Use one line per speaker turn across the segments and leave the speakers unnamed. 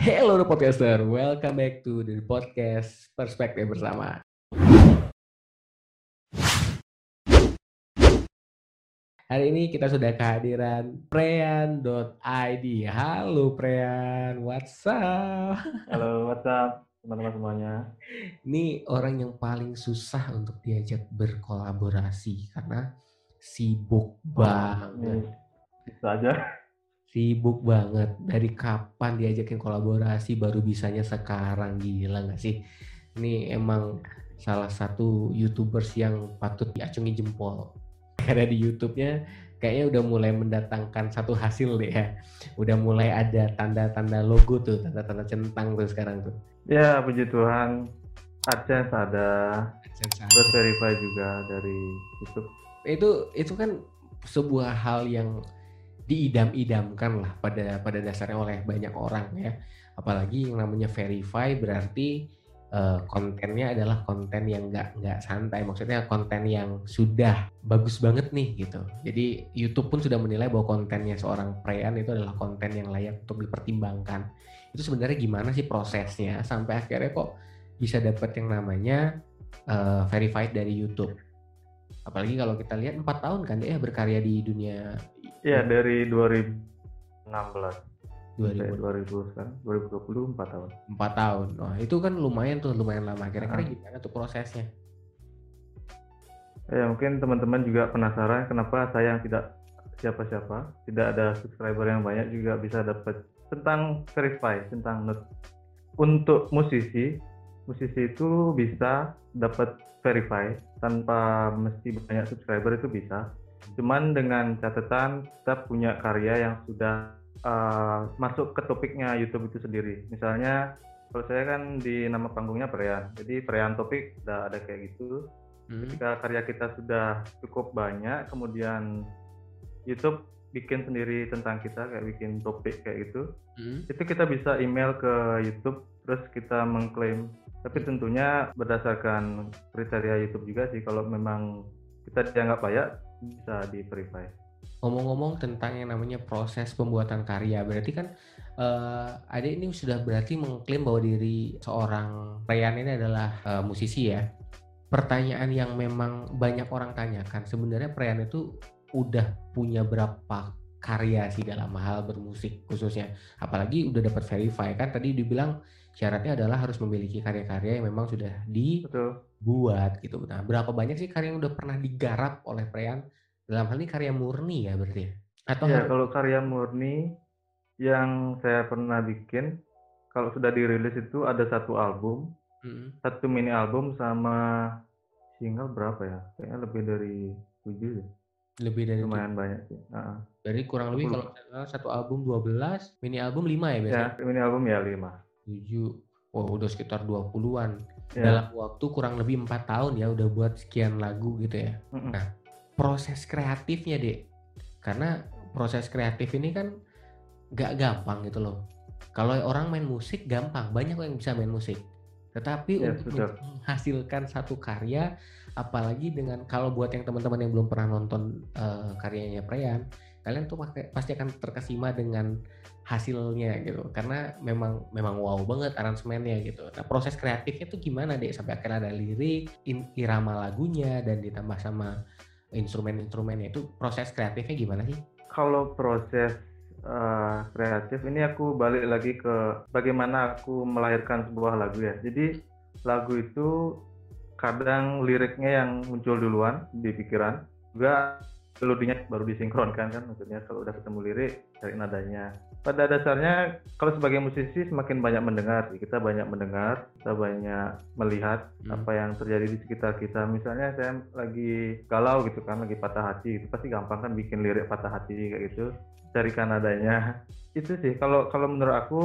Hello podcaster, welcome back to the podcast Perspektif Bersama. Hari ini kita sudah kehadiran Prean.id. Halo Prean, what's up?
Halo, what's up teman-teman semuanya?
Ini orang yang paling susah untuk diajak berkolaborasi karena sibuk banget.
Bisa aja.
Sibuk banget. Dari kapan diajakin kolaborasi baru bisanya sekarang gila nggak sih? Ini emang salah satu youtubers yang patut diacungi jempol karena di YouTube-nya kayaknya udah mulai mendatangkan satu hasil deh ya. Udah mulai ada tanda-tanda logo tuh, tanda-tanda centang tuh sekarang tuh.
Ya, puji Tuhan. AdSense ada,
AdSense ada.
terus verify juga dari YouTube.
Itu itu kan sebuah hal yang diidam-idamkan lah pada pada dasarnya oleh banyak orang ya. Apalagi yang namanya verify berarti uh, kontennya adalah konten yang nggak nggak santai. Maksudnya konten yang sudah bagus banget nih gitu. Jadi YouTube pun sudah menilai bahwa kontennya seorang Prean itu adalah konten yang layak untuk dipertimbangkan. Itu sebenarnya gimana sih prosesnya? Sampai akhirnya kok bisa dapat yang namanya uh, verified dari YouTube. Apalagi kalau kita lihat empat tahun kan dia berkarya di dunia
ya dari 2016
2000
2000 kan 2020 4 tahun.
4 tahun. Wah itu kan lumayan tuh lumayan lama. Kira-kira gimana tuh prosesnya?
Ya mungkin teman-teman juga penasaran kenapa saya yang tidak siapa-siapa tidak ada subscriber yang banyak juga bisa dapat tentang verify tentang note untuk musisi musisi itu bisa dapat verify tanpa mesti banyak subscriber itu bisa cuman dengan catatan kita punya karya yang sudah uh, masuk ke topiknya YouTube itu sendiri. Misalnya kalau saya kan di nama panggungnya Prean, jadi Prean topik udah ada kayak gitu. Hmm. Ketika karya kita sudah cukup banyak, kemudian YouTube bikin sendiri tentang kita kayak bikin topik kayak gitu, hmm. itu kita bisa email ke YouTube terus kita mengklaim. Tapi tentunya berdasarkan kriteria YouTube juga sih. Kalau memang kita dianggap layak bisa di verify.
Ngomong-ngomong tentang yang namanya proses pembuatan karya, berarti kan uh, adik ini sudah berarti mengklaim bahwa diri seorang Ryan ini adalah uh, musisi ya. Pertanyaan yang memang banyak orang tanyakan, sebenarnya Ryan itu udah punya berapa karya sih dalam hal bermusik khususnya, apalagi udah dapat verify kan tadi dibilang syaratnya adalah harus memiliki karya-karya yang memang sudah dibuat gitu. Nah, berapa banyak sih karya yang udah pernah digarap oleh Prean dalam hal ini karya murni ya berarti ya?
Atau ya, kalau karya murni yang saya pernah bikin, kalau sudah dirilis itu ada satu album, hmm. satu mini album sama single berapa ya? Kayaknya lebih dari tujuh ya.
Lebih dari
lumayan banyak sih. Uh-huh.
Jadi kurang lebih kalau satu album 12, mini album 5 ya biasanya?
Ya, mini album ya 5.
7. Wow, udah sekitar 20-an. Ya. Dalam waktu kurang lebih empat tahun ya udah buat sekian lagu gitu ya. Mm -mm. Nah, proses kreatifnya deh karena proses kreatif ini kan gak gampang gitu loh kalau orang main musik gampang banyak yang bisa main musik tetapi ya, untuk sudah. menghasilkan satu karya apalagi dengan kalau buat yang teman-teman yang belum pernah nonton uh, karyanya Preyan kalian tuh pasti akan terkesima dengan hasilnya gitu. Karena memang memang wow banget aransemennya gitu. Nah proses kreatifnya tuh gimana deh sampai akhirnya ada lirik irama lagunya dan ditambah sama instrumen-instrumennya. Itu proses kreatifnya gimana sih?
Kalau proses uh, kreatif ini aku balik lagi ke bagaimana aku melahirkan sebuah lagu ya. Jadi lagu itu kadang liriknya yang muncul duluan di pikiran, juga melodinya baru disinkronkan kan maksudnya kalau udah ketemu lirik cari nadanya. Pada dasarnya kalau sebagai musisi semakin banyak mendengar. Kita banyak mendengar kita banyak melihat hmm. apa yang terjadi di sekitar kita. Misalnya saya lagi galau gitu kan lagi patah hati itu pasti gampang kan bikin lirik patah hati kayak gitu. Carikan nadanya. Itu sih kalau kalau menurut aku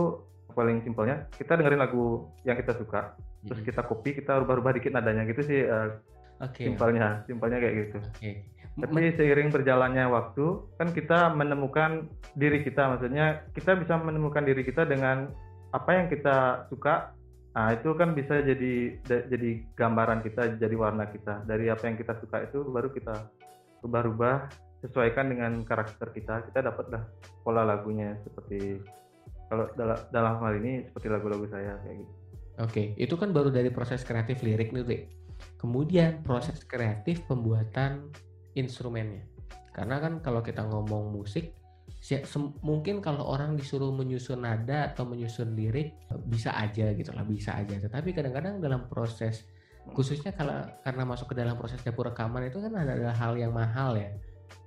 paling simpelnya kita dengerin lagu yang kita suka hmm. terus kita copy kita rubah-rubah dikit nadanya gitu sih uh, okay. simpelnya simpelnya kayak gitu. Okay tapi seiring berjalannya waktu kan kita menemukan diri kita. Maksudnya kita bisa menemukan diri kita dengan apa yang kita suka. Nah itu kan bisa jadi jadi gambaran kita jadi warna kita. Dari apa yang kita suka itu baru kita rubah-rubah sesuaikan dengan karakter kita kita dapatlah pola lagunya seperti kalau dalam dalam hal ini seperti lagu-lagu saya kayak gitu.
Oke okay. itu kan baru dari proses kreatif lirik nih kemudian proses kreatif pembuatan instrumennya. Karena kan kalau kita ngomong musik mungkin kalau orang disuruh menyusun nada atau menyusun lirik bisa aja gitu lah bisa aja. Tetapi kadang-kadang dalam proses khususnya kalau karena masuk ke dalam proses dapur rekaman itu kan ada hal yang mahal ya.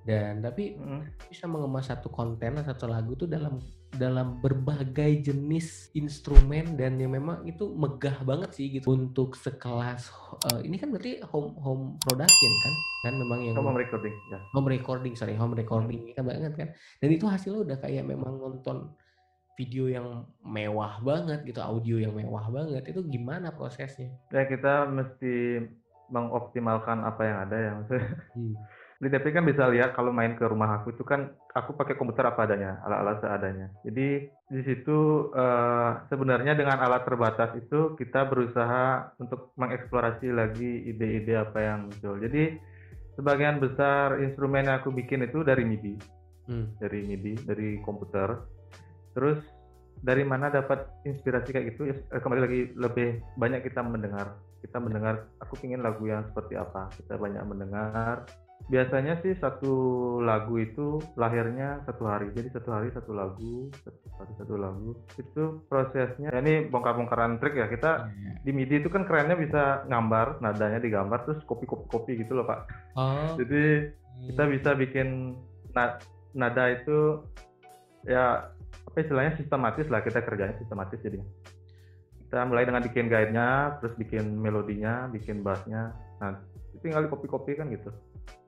Dan tapi hmm. bisa mengemas satu konten atau satu lagu itu dalam dalam berbagai jenis instrumen dan yang memang itu megah banget sih gitu. Untuk sekelas uh, ini kan berarti home home production kan? Kan memang yang
home recording ya.
Home recording sorry home recording hmm. kan? Banget kan? Dan itu hasilnya udah kayak memang nonton video yang mewah banget gitu audio yang mewah banget. Itu gimana prosesnya?
Ya kita mesti mengoptimalkan apa yang ada ya hmm di TP kan bisa lihat kalau main ke rumah aku itu kan aku pakai komputer apa adanya, alat-alat seadanya. Jadi di situ uh, sebenarnya dengan alat terbatas itu kita berusaha untuk mengeksplorasi lagi ide-ide apa yang muncul. Jadi sebagian besar instrumen yang aku bikin itu dari MIDI, hmm. dari MIDI, dari komputer. Terus dari mana dapat inspirasi kayak gitu? Ya, kembali lagi lebih banyak kita mendengar. Kita mendengar. Aku ingin lagu yang seperti apa. Kita banyak mendengar biasanya sih satu lagu itu lahirnya satu hari. Jadi satu hari satu lagu satu hari satu lagu. Itu prosesnya. Ya ini bongkar-bongkaran trik ya. Kita yeah. di MIDI itu kan kerennya bisa gambar nadanya digambar terus kopi kopi kopi gitu loh pak. Oh. jadi kita hmm. bisa bikin nada itu ya apa istilahnya sistematis lah. Kita kerjanya sistematis jadi kita mulai dengan bikin guide-nya terus bikin melodinya bikin bassnya. Nah tinggal di copy-copy kan gitu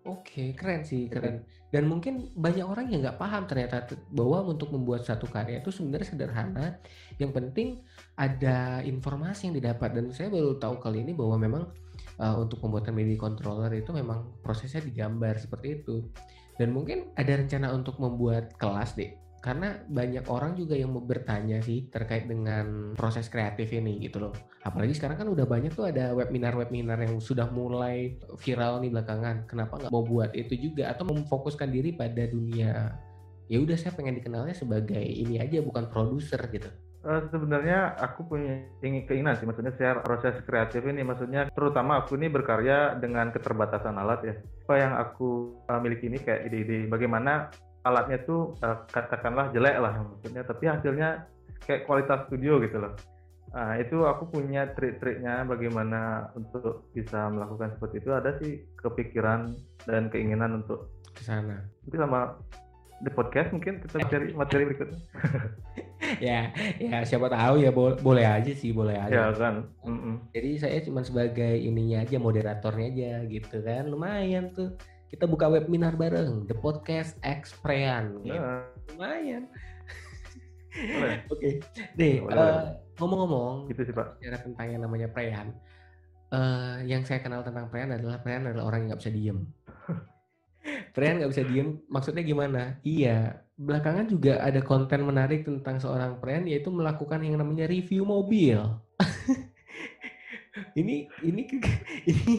Oke, keren sih, keren. Dan mungkin banyak orang yang nggak paham ternyata bahwa untuk membuat satu karya itu sebenarnya sederhana. Yang penting ada informasi yang didapat. Dan saya baru tahu kali ini bahwa memang uh, untuk pembuatan MIDI controller itu memang prosesnya digambar seperti itu. Dan mungkin ada rencana untuk membuat kelas deh karena banyak orang juga yang mau bertanya sih terkait dengan proses kreatif ini gitu loh. Apalagi sekarang kan udah banyak tuh ada webinar-webinar yang sudah mulai viral nih belakangan. Kenapa nggak mau buat itu juga atau memfokuskan diri pada dunia? Ya udah saya pengen dikenalnya sebagai ini aja bukan produser gitu.
Uh, sebenarnya aku punya ingin keinginan sih, maksudnya share proses kreatif ini, maksudnya terutama aku ini berkarya dengan keterbatasan alat ya. Apa yang aku uh, miliki ini kayak ide-ide bagaimana alatnya tuh uh, katakanlah jelek lah maksudnya tapi hasilnya kayak kualitas studio gitu loh. Nah itu aku punya trik-triknya bagaimana untuk bisa melakukan seperti itu. Ada sih kepikiran dan keinginan untuk
ke sana.
nanti sama di podcast mungkin kita cari materi berikutnya.
Ya ya siapa tahu ya bo boleh aja sih boleh aja.
Ya kan mm
-mm. jadi saya cuma sebagai ininya aja moderatornya aja gitu kan lumayan tuh kita buka webinar bareng The Podcast X Prean gitu. Nah. lumayan oke okay. deh uh, ngomong-ngomong
gitu sih pak.
bicara tentang yang namanya Prean uh, yang saya kenal tentang Prean adalah Prean adalah orang yang nggak bisa diem. Prean nggak bisa diem maksudnya gimana? Iya belakangan juga ada konten menarik tentang seorang Prean yaitu melakukan yang namanya review mobil ini ini ini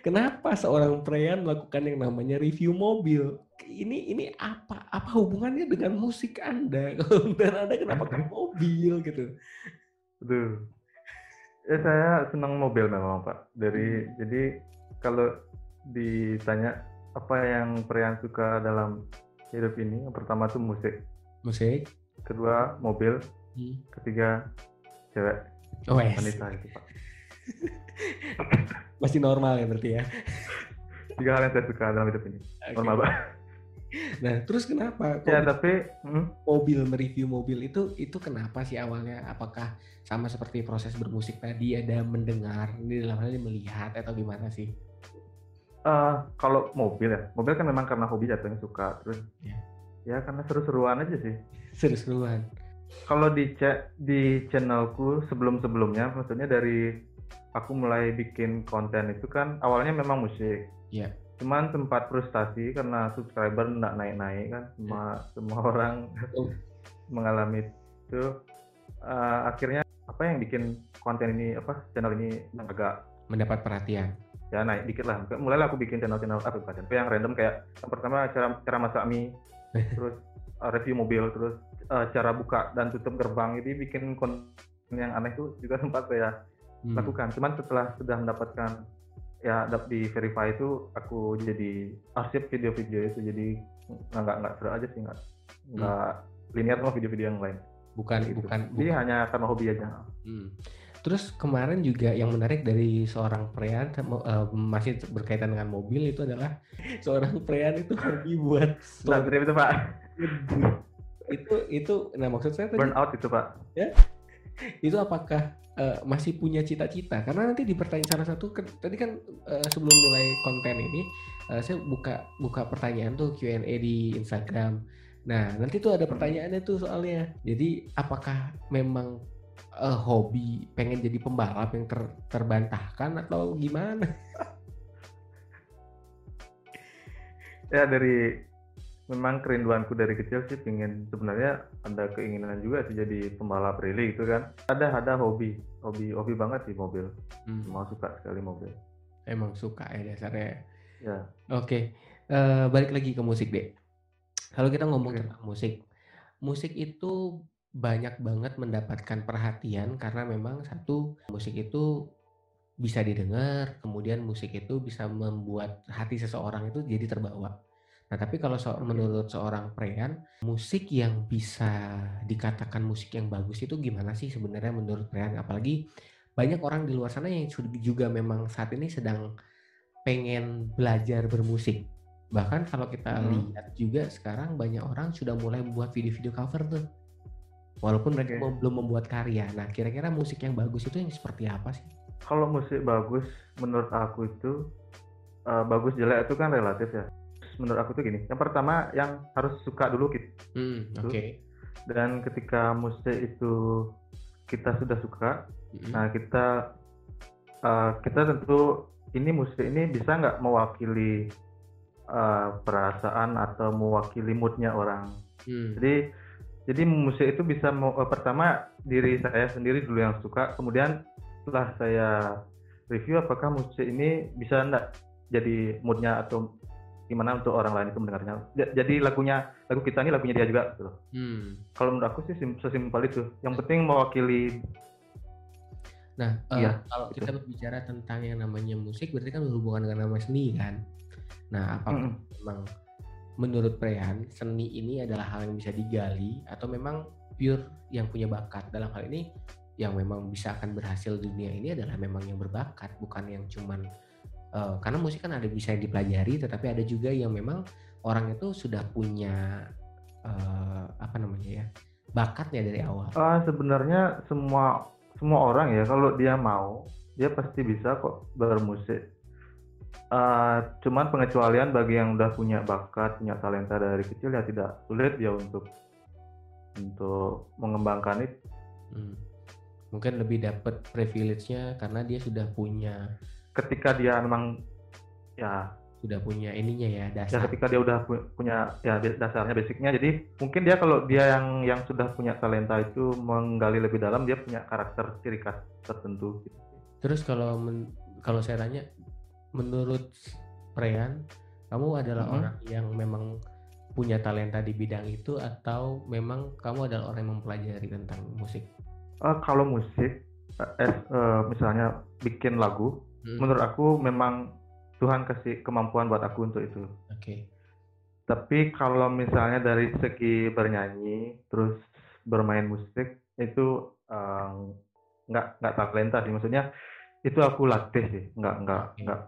kenapa seorang Prean melakukan yang namanya review mobil? Ini ini apa apa hubungannya dengan musik Anda? Dan Anda kenapa ke mobil gitu?
Betul. Ya saya senang mobil memang Pak. Dari hmm. jadi kalau ditanya apa yang Prean suka dalam hidup ini, yang pertama tuh musik.
Musik.
Kedua mobil. Hmm. Ketiga cewek.
Oh, yes. Wanita itu Pak. Masih normal ya berarti ya.
Tiga hal yang saya suka dalam hidup ini. Okay. Normal banget.
Nah, terus kenapa?
Ya, tapi
hmm? mobil mereview mobil itu itu kenapa sih awalnya? Apakah sama seperti proses bermusik tadi ada mendengar, ini dalam hal ini melihat atau gimana sih?
Uh, kalau mobil ya, mobil kan memang karena hobi jatuhnya suka terus. Ya, ya karena seru-seruan aja sih.
Seru-seruan.
Kalau di di channelku sebelum-sebelumnya, maksudnya dari aku mulai bikin konten itu kan awalnya memang musik.
Iya. Yeah.
Cuman sempat frustasi karena subscriber nggak naik-naik kan, semua yeah. semua orang oh. mengalami itu. Uh, akhirnya apa yang bikin konten ini apa channel ini agak
mendapat perhatian.
Ya naik dikit lah. Mulailah aku bikin channel-channel apa channel yang random kayak yang pertama cara cara masak mie, terus uh, review mobil terus uh, cara buka dan tutup gerbang ini bikin konten yang aneh itu juga sempat saya hmm. lakukan cuman setelah sudah mendapatkan ya di verify itu aku jadi arsip video-video itu jadi nggak nggak seru aja sih nggak hmm. nggak linear sama video-video yang lain
bukan gitu. bukan
jadi bukan. hanya karena hobi aja
hmm. terus kemarin juga yang menarik dari seorang pria uh, masih berkaitan dengan mobil itu adalah seorang pria itu hobi buat
nah, itu pak
itu itu nah maksud saya
tadi burnout itu pak
ya itu apakah uh, masih punya cita-cita? Karena nanti di pertanyaan salah satu kan, tadi kan uh, sebelum mulai konten ini uh, saya buka buka pertanyaan tuh Q&A di Instagram. Nah nanti tuh ada pertanyaannya tuh soalnya. Jadi apakah memang uh, hobi pengen jadi pembalap yang ter, terbantahkan atau gimana?
Ya dari memang kerinduanku dari kecil sih pingin sebenarnya ada keinginan juga sih jadi pembalap rally gitu kan ada ada hobi hobi hobi banget sih mobil hmm. mau suka sekali mobil
emang suka ya dasarnya
ya
oke okay. uh, eh, balik lagi ke musik deh kalau kita ngomong okay. tentang musik musik itu banyak banget mendapatkan perhatian karena memang satu musik itu bisa didengar kemudian musik itu bisa membuat hati seseorang itu jadi terbawa Nah, tapi kalau so menurut seorang Prean, musik yang bisa dikatakan musik yang bagus itu gimana sih sebenarnya menurut Prean? Apalagi banyak orang di luar sana yang juga memang saat ini sedang pengen belajar bermusik. Bahkan kalau kita hmm. lihat juga sekarang banyak orang sudah mulai membuat video-video cover tuh. Walaupun mereka okay. belum membuat karya. Nah, kira-kira musik yang bagus itu yang seperti apa sih?
Kalau musik bagus menurut aku itu uh, bagus jelek itu kan relatif ya menurut aku tuh gini. Yang pertama yang harus suka dulu gitu.
Hmm, Oke. Okay.
Dan ketika musik itu kita sudah suka, hmm. nah kita uh, kita tentu ini musik ini bisa nggak mewakili uh, perasaan atau mewakili moodnya orang. Hmm. Jadi jadi musik itu bisa mau, uh, pertama diri saya sendiri dulu yang suka, kemudian setelah saya review apakah musik ini bisa enggak jadi moodnya atau gimana untuk orang lain itu mendengarnya. Jadi lagunya lagu kita ini lagunya dia juga gitu Hmm. Kalau menurut aku sih sesimpel itu. Yang penting mewakili
Nah, iya, uh, kalau gitu. kita berbicara tentang yang namanya musik berarti kan berhubungan dengan nama seni kan. Nah, apakah hmm. memang menurut Prehan seni ini adalah hal yang bisa digali atau memang pure yang punya bakat dalam hal ini yang memang bisa akan berhasil di dunia ini adalah memang yang berbakat bukan yang cuman uh, karena musik kan ada bisa dipelajari tetapi ada juga yang memang orang itu sudah punya uh, apa namanya ya bakatnya dari awal.
Uh, sebenarnya semua semua orang ya kalau dia mau dia pasti bisa kok bermusik. Uh, cuman pengecualian bagi yang udah punya bakat, punya talenta dari kecil ya tidak sulit ya untuk untuk mengembangkan itu. Hmm.
Mungkin lebih dapat privilege-nya karena dia sudah punya
ketika dia memang ya
sudah punya ininya ya, ya
dasar. Ya ketika dia udah punya ya dasarnya basicnya, jadi mungkin dia kalau dia yang yang sudah punya talenta itu menggali lebih dalam, dia punya karakter ciri khas tertentu. Gitu.
Terus kalau men, kalau saya tanya, menurut Prean, kamu adalah -hmm. orang yang memang punya talenta di bidang itu atau memang kamu adalah orang yang mempelajari tentang musik?
Uh, kalau musik, uh, uh, misalnya bikin lagu, Hmm. Menurut aku memang Tuhan kasih kemampuan buat aku untuk itu.
Oke. Okay.
Tapi kalau misalnya dari segi bernyanyi terus bermain musik itu um, nggak nggak talenta sih maksudnya itu aku latih sih nggak nggak okay. nggak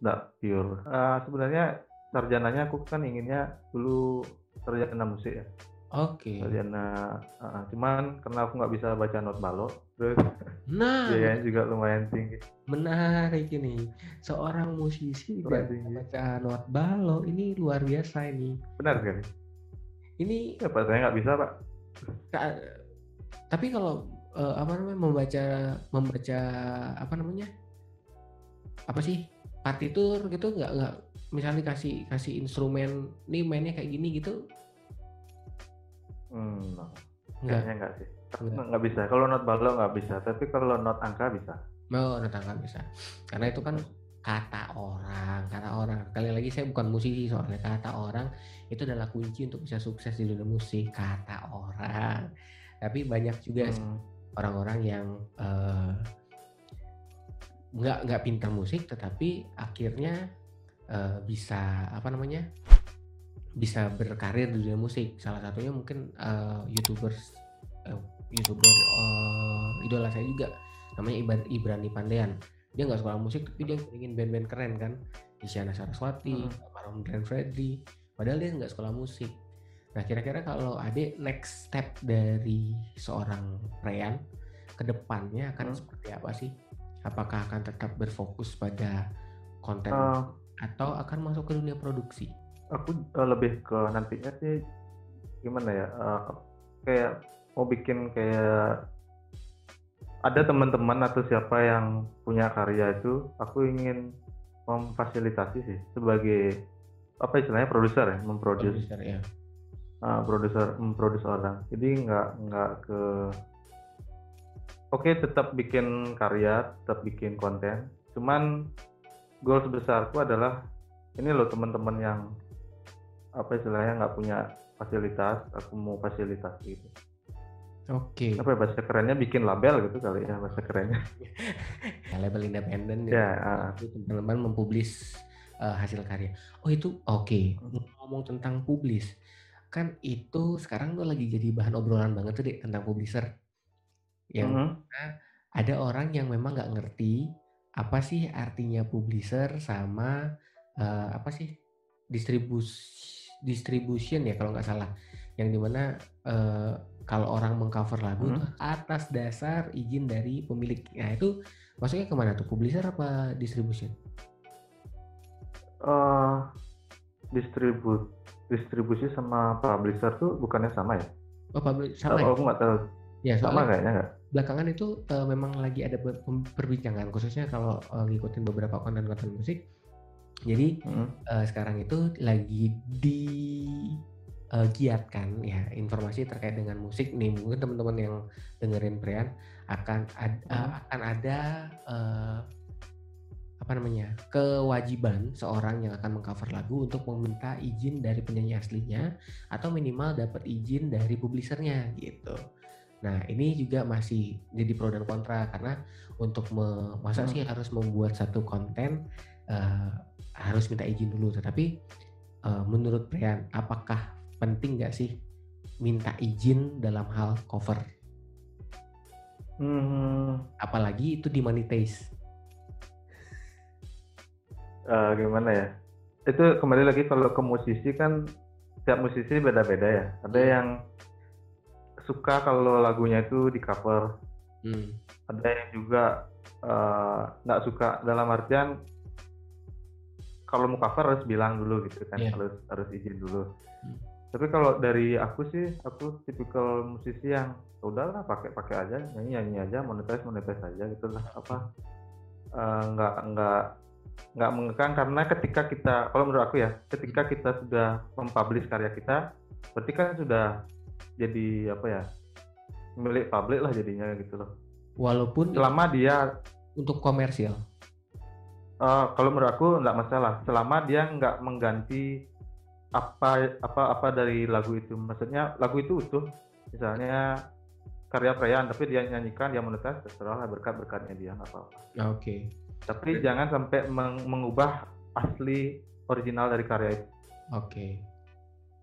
nggak pure. Uh, sebenarnya sarjananya aku kan inginnya dulu sarjana musik ya.
Oke. Okay.
Sarjana, uh, cuman karena aku nggak bisa baca not balok, terus
nah,
biayanya juga lumayan tinggi.
Menarik ini, seorang musisi tidak baca not balok, ini luar biasa ini.
Benar sekali.
Ini
apa saya nggak bisa pak?
tapi kalau uh, apa namanya membaca membaca apa namanya apa sih partitur gitu nggak nggak misalnya kasih kasih instrumen nih mainnya kayak gini gitu
Hmm, kayaknya enggak sih. Enggak. enggak bisa. Kalau not balok nggak bisa, tapi kalau not angka bisa.
Oh, not angka bisa. Karena itu kan kata orang kata orang kali lagi saya bukan musisi soalnya kata orang itu adalah kunci untuk bisa sukses di dunia musik kata orang tapi banyak juga hmm. orang-orang yang uh, nggak nggak pintar musik tetapi akhirnya uh, bisa apa namanya bisa berkarir di dunia musik. Salah satunya mungkin uh, youtubers uh, youtuber uh, idola saya juga. Namanya Ibrani Pandean. Dia nggak sekolah musik tapi dia ingin band-band keren kan. Isyana Saraswati, hmm. Marom Brand Freddy. Padahal dia nggak sekolah musik. Nah kira-kira kalau adik next step dari seorang Preyan ke depannya akan hmm. seperti apa sih? Apakah akan tetap berfokus pada konten uh, atau akan masuk ke dunia produksi
aku uh, lebih ke nantinya sih gimana ya uh, kayak mau bikin kayak ada teman-teman atau siapa yang punya karya itu aku ingin memfasilitasi sih sebagai apa istilahnya produser ya memproduce. Produser ya. Uh, produser memproduce orang. Jadi nggak nggak ke oke okay, tetap bikin karya tetap bikin konten. Cuman goal sebesarku adalah ini loh teman-teman yang apa istilahnya nggak punya fasilitas aku mau fasilitas gitu
Oke. Okay.
Apa ya bahasa kerennya bikin label gitu kali ya bahasa kerennya.
ya, label independen ya. Uh. teman-teman mempublis uh, hasil karya. Oh itu oke. Okay. Ngomong tentang publis, kan itu sekarang tuh lagi jadi bahan obrolan banget tuh deh tentang publisher. Yang uh -huh. ada orang yang memang nggak ngerti apa sih artinya publisher sama uh, apa sih distribus distribution ya kalau nggak salah yang di mana uh, kalau orang mengcover lagu hmm. atas dasar izin dari pemilik. Nah itu masuknya ke mana tuh? Publisher apa distribution?
Uh, distribu distribusi sama publisher tuh bukannya sama ya?
Oh, publisher sama.
Oh, ya? aku nggak tahu.
Ya, sama kayaknya nggak? Belakangan itu uh, memang lagi ada perbincangan, khususnya kalau uh, ngikutin beberapa konten-konten musik. Jadi hmm. uh, sekarang itu lagi di uh, giatkan ya informasi terkait dengan musik nih mungkin teman-teman yang dengerin Brian akan ada, hmm. akan ada uh, apa namanya kewajiban seorang yang akan mengcover lagu untuk meminta izin dari penyanyi aslinya atau minimal dapat izin dari publishernya gitu. Nah ini juga masih jadi pro dan kontra karena untuk masa hmm. sih harus membuat satu konten uh, harus minta izin dulu. Tetapi uh, menurut Brian apakah penting nggak sih minta izin dalam hal cover? Hmm. Apalagi itu di monetize.
Uh, gimana ya? Itu kembali lagi kalau ke musisi kan setiap musisi beda-beda ya. Ada hmm. yang suka kalau lagunya itu di cover. Hmm. Ada yang juga eh, nggak uh, suka dalam artian kalau mau cover harus bilang dulu gitu kan, yeah. harus harus izin dulu. Hmm. Tapi kalau dari aku sih aku tipikal musisi yang ya udahlah pakai pakai aja nyanyi nyanyi aja monetize monetize aja gitu lah. Apa uh, nggak nggak nggak mengekang karena ketika kita kalau menurut aku ya ketika kita sudah mempublish karya kita berarti kan sudah jadi apa ya milik publik lah jadinya gitu loh.
Walaupun
selama dia
untuk komersial
uh, kalau menurut aku nggak masalah selama dia nggak mengganti apa apa apa dari lagu itu maksudnya lagu itu utuh misalnya karya perayaan tapi dia nyanyikan dia monetas terserah berkat berkatnya dia nggak apa-apa
oke okay.
tapi okay. jangan sampai meng mengubah asli original dari karya itu
oke okay.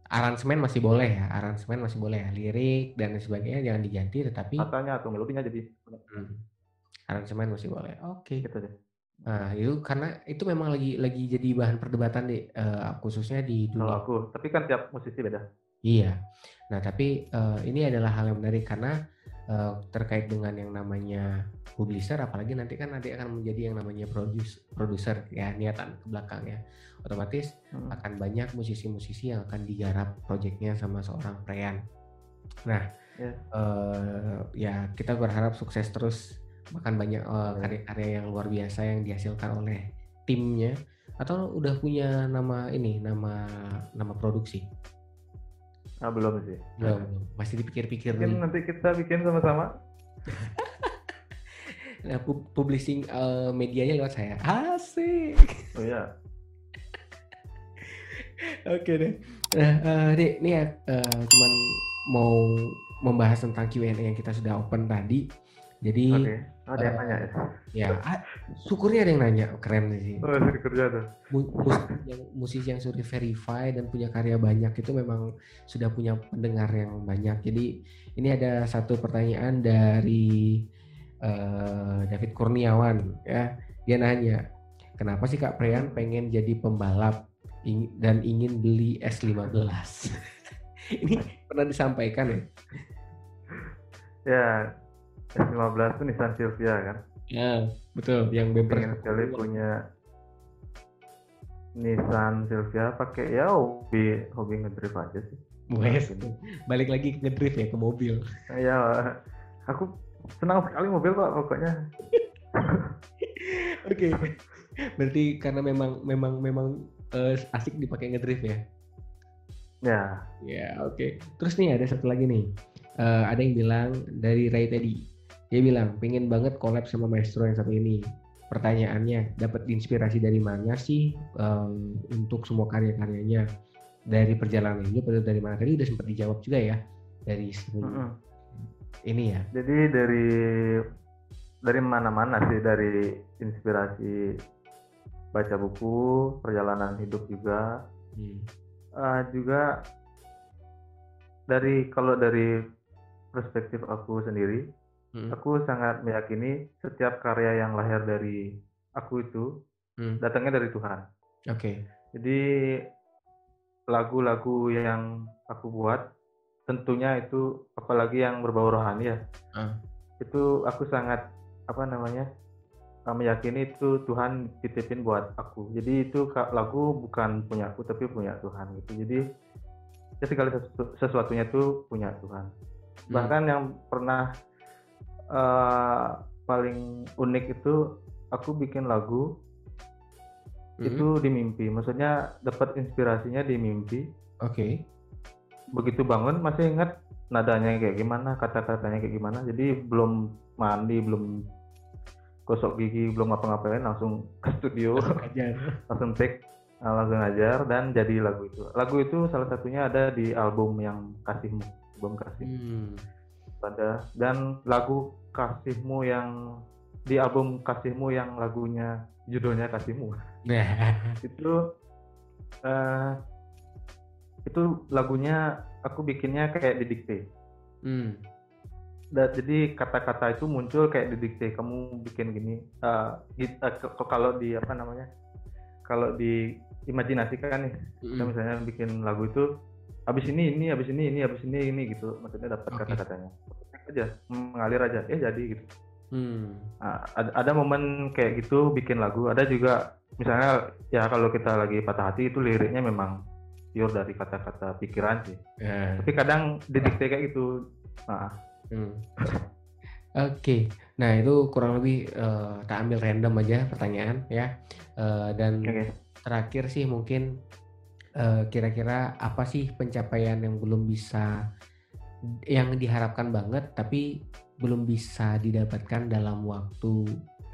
aransemen masih boleh ya aransemen masih boleh ya lirik dan sebagainya jangan diganti tetapi
katanya atau melodinya jadi hmm.
aransemen masih boleh oke okay.
gitu deh
Nah, itu karena itu memang lagi lagi jadi bahan perdebatan deh, uh, khususnya di
dunia. Kalau aku, tapi kan tiap musisi beda.
Iya. Nah, tapi uh, ini adalah hal yang menarik karena uh, terkait dengan yang namanya publisher, apalagi nanti kan nanti akan menjadi yang namanya produce, produser ya niatan ke belakang ya. Otomatis hmm. akan banyak musisi-musisi yang akan digarap proyeknya sama seorang Preyan. Nah, yeah. uh, ya kita berharap sukses terus bahkan banyak uh, karya-karya yang luar biasa yang dihasilkan oleh timnya atau udah punya nama ini nama nama produksi?
Ah belum sih.
Belum, belum. masih dipikir-pikir
mungkin nanti kita bikin sama-sama.
Nah, publishing uh, medianya lewat saya. Asik.
Oh iya.
Oke deh. Nah uh, dek ini ya uh, cuman mau membahas tentang Q&A yang kita sudah open tadi. Jadi
okay. Oh, ada yang uh, nanya ya?
Ya, syukurnya ada yang nanya. Keren sih.
Oh, dari kerja tuh.
Musisi yang, musisi yang sudah verify dan punya karya banyak itu memang sudah punya pendengar yang banyak. Jadi ini ada satu pertanyaan dari uh, David Kurniawan ya. Dia nanya, kenapa sih Kak Prean pengen jadi pembalap dan ingin beli S15? ini pernah disampaikan ya?
Ya, S15 itu Nissan Silvia kan?
Ya, betul. Yang bumper
Pengen sekali punya Nissan Silvia pakai ya hobi hobi ngedrift aja sih.
Wes, balik lagi ke ngedrift ya ke mobil.
Ya, aku senang sekali mobil kok pokoknya.
Oke, okay. berarti karena memang memang memang uh, asik dipakai ngedrift ya?
Ya.
Ya, oke. Okay. Terus nih ada satu lagi nih. Uh, ada yang bilang dari Ray tadi dia bilang, pengen banget collab sama maestro yang satu ini. Pertanyaannya, dapat inspirasi dari mana sih um, untuk semua karya-karyanya? Dari perjalanan hidup atau dari mana? Tadi udah sempat dijawab juga ya dari mm -hmm. ini ya.
Jadi dari dari mana-mana sih dari inspirasi baca buku, perjalanan hidup juga, hmm. uh, juga dari kalau dari perspektif aku sendiri, Hmm. Aku sangat meyakini setiap karya yang lahir dari aku itu hmm. datangnya dari Tuhan.
Oke. Okay.
Jadi lagu-lagu yang aku buat tentunya itu apalagi yang berbau rohani ya. Uh. Itu aku sangat apa namanya? Eh, meyakini itu Tuhan titipin buat aku. Jadi itu lagu bukan punya aku tapi punya Tuhan gitu. Jadi ya segala sesuatunya itu punya Tuhan. Hmm. Bahkan yang pernah uh, paling unik itu aku bikin lagu mm-hmm. itu di mimpi. Maksudnya dapat inspirasinya di mimpi.
Oke. Okay.
Begitu bangun masih ingat nadanya kayak gimana, kata-katanya kayak gimana. Jadi belum mandi, belum gosok gigi, belum ngapa-ngapain langsung ke studio, langsung take, eh, langsung ngajar dan jadi lagu itu. Lagu itu salah satunya ada di album yang Kasihmu, album Kasih. Hmm pada dan lagu kasihmu yang di album kasihmu yang lagunya judulnya kasihmu itu uh, itu lagunya aku bikinnya kayak didikte hmm. dan jadi kata-kata itu muncul kayak didikte kamu bikin gini uh, uh, kalau di apa namanya kalau di imajinasikan nih hmm. kita misalnya bikin lagu itu habis ini ini habis ini ini habis ini ini gitu maksudnya dapat okay. kata-katanya aja mengalir aja ya jadi gitu hmm. nah, ada, ada momen kayak gitu bikin lagu ada juga misalnya ya kalau kita lagi patah hati itu liriknya memang pure dari kata-kata pikiran sih yeah. tapi kadang didikte kayak gitu nah. hmm.
Oke, okay. nah itu kurang lebih uh, tak ambil random aja pertanyaan ya. Uh, dan okay. terakhir sih mungkin Eh, kira-kira uh, apa sih pencapaian yang belum bisa yang diharapkan banget tapi belum bisa didapatkan dalam waktu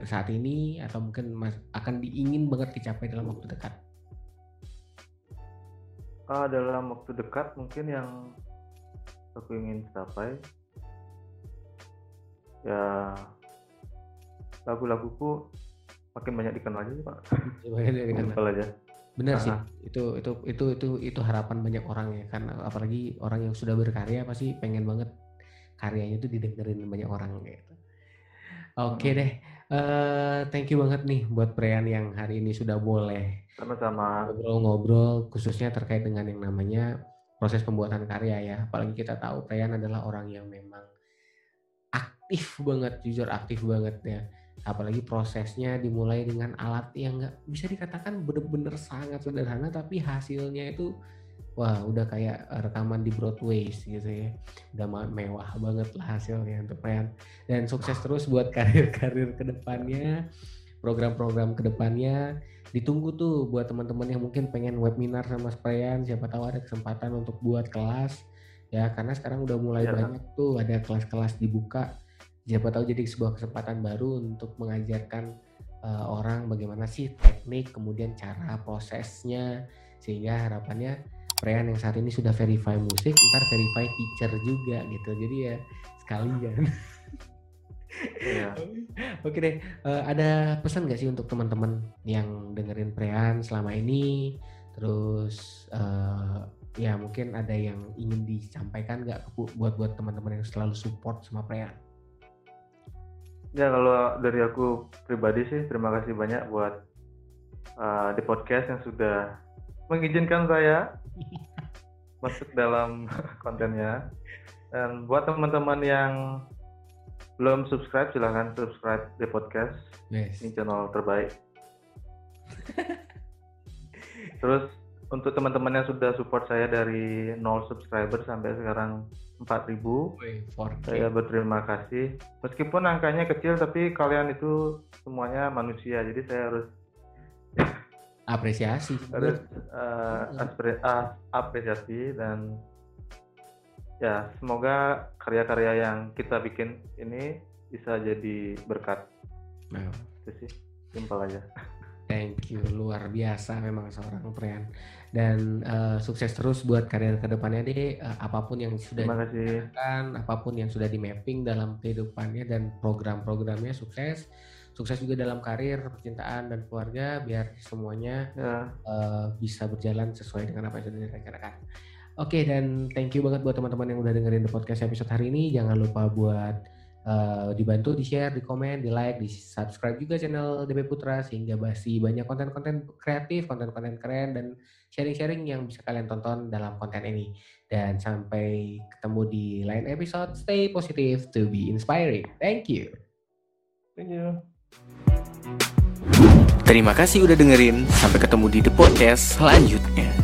saat ini atau mungkin mas, akan diingin banget dicapai dalam waktu dekat?
Uh, dalam waktu dekat mungkin yang aku ingin capai ya lagu-laguku makin banyak dikenal aja pak. Banyak dikenal aja
Benar sih. Itu itu itu itu itu harapan banyak orang ya kan apalagi orang yang sudah berkarya pasti pengen banget karyanya itu didengerin banyak orang gitu. Oke okay deh. Uh, thank you banget nih buat Prean yang hari ini sudah boleh
sama-sama
ngobrol-ngobrol khususnya terkait dengan yang namanya proses pembuatan karya ya. Apalagi kita tahu Prean adalah orang yang memang aktif banget, jujur aktif banget ya apalagi prosesnya dimulai dengan alat yang nggak bisa dikatakan bener-bener sangat sederhana tapi hasilnya itu wah udah kayak rekaman di Broadway gitu ya. Udah mewah banget lah hasilnya untuk Ryan. Dan sukses terus buat karir-karir ke depannya program-program ke depannya ditunggu tuh buat teman-teman yang mungkin pengen webinar sama Sprayan siapa tahu ada kesempatan untuk buat kelas ya. Karena sekarang udah mulai ya. banyak tuh ada kelas-kelas dibuka siapa tahu jadi sebuah kesempatan baru untuk mengajarkan uh, orang bagaimana sih teknik kemudian cara prosesnya sehingga harapannya Prean yang saat ini sudah verify musik ntar verify teacher juga gitu jadi ya sekalian
Iya.
Oke deh, uh, ada pesan gak sih untuk teman-teman yang dengerin Prean selama ini? Terus uh, ya mungkin ada yang ingin disampaikan nggak buat buat teman-teman yang selalu support sama Prean?
Ya kalau dari aku pribadi sih terima kasih banyak buat uh, di podcast yang sudah mengizinkan saya masuk dalam kontennya. Dan buat teman-teman yang belum subscribe silahkan subscribe di podcast yes. ini channel terbaik. Terus untuk teman-teman yang sudah support saya dari 0 subscriber sampai sekarang 4000 saya berterima kasih. Meskipun angkanya kecil tapi kalian itu semuanya manusia jadi saya harus
apresiasi.
harus uh, aspre, uh, apresiasi dan ya semoga karya-karya yang kita bikin ini bisa jadi berkat. Nah. itu sih simpel aja
Thank you, luar biasa memang seorang Prian. Dan uh, sukses terus buat karir ke depannya deh. Uh, apa pun yang sudah
dilakukan,
apa pun yang sudah di mapping dalam kehidupannya dan program-programnya sukses. Sukses juga dalam karir, percintaan dan keluarga, biar semuanya ya. uh, bisa berjalan sesuai dengan apa yang sudah direncanakan. Oke, okay, dan thank you banget buat teman-teman yang udah dengerin the podcast episode hari ini. Jangan lupa buat uh, dibantu di share, di komen, di like, di subscribe juga channel DP Putra sehingga masih banyak konten-konten kreatif, konten-konten keren dan sharing-sharing yang bisa kalian tonton dalam konten ini. Dan sampai ketemu di lain episode, stay positive to be inspiring. Thank you.
Thank you.
Terima kasih udah dengerin. Sampai ketemu di The Podcast selanjutnya.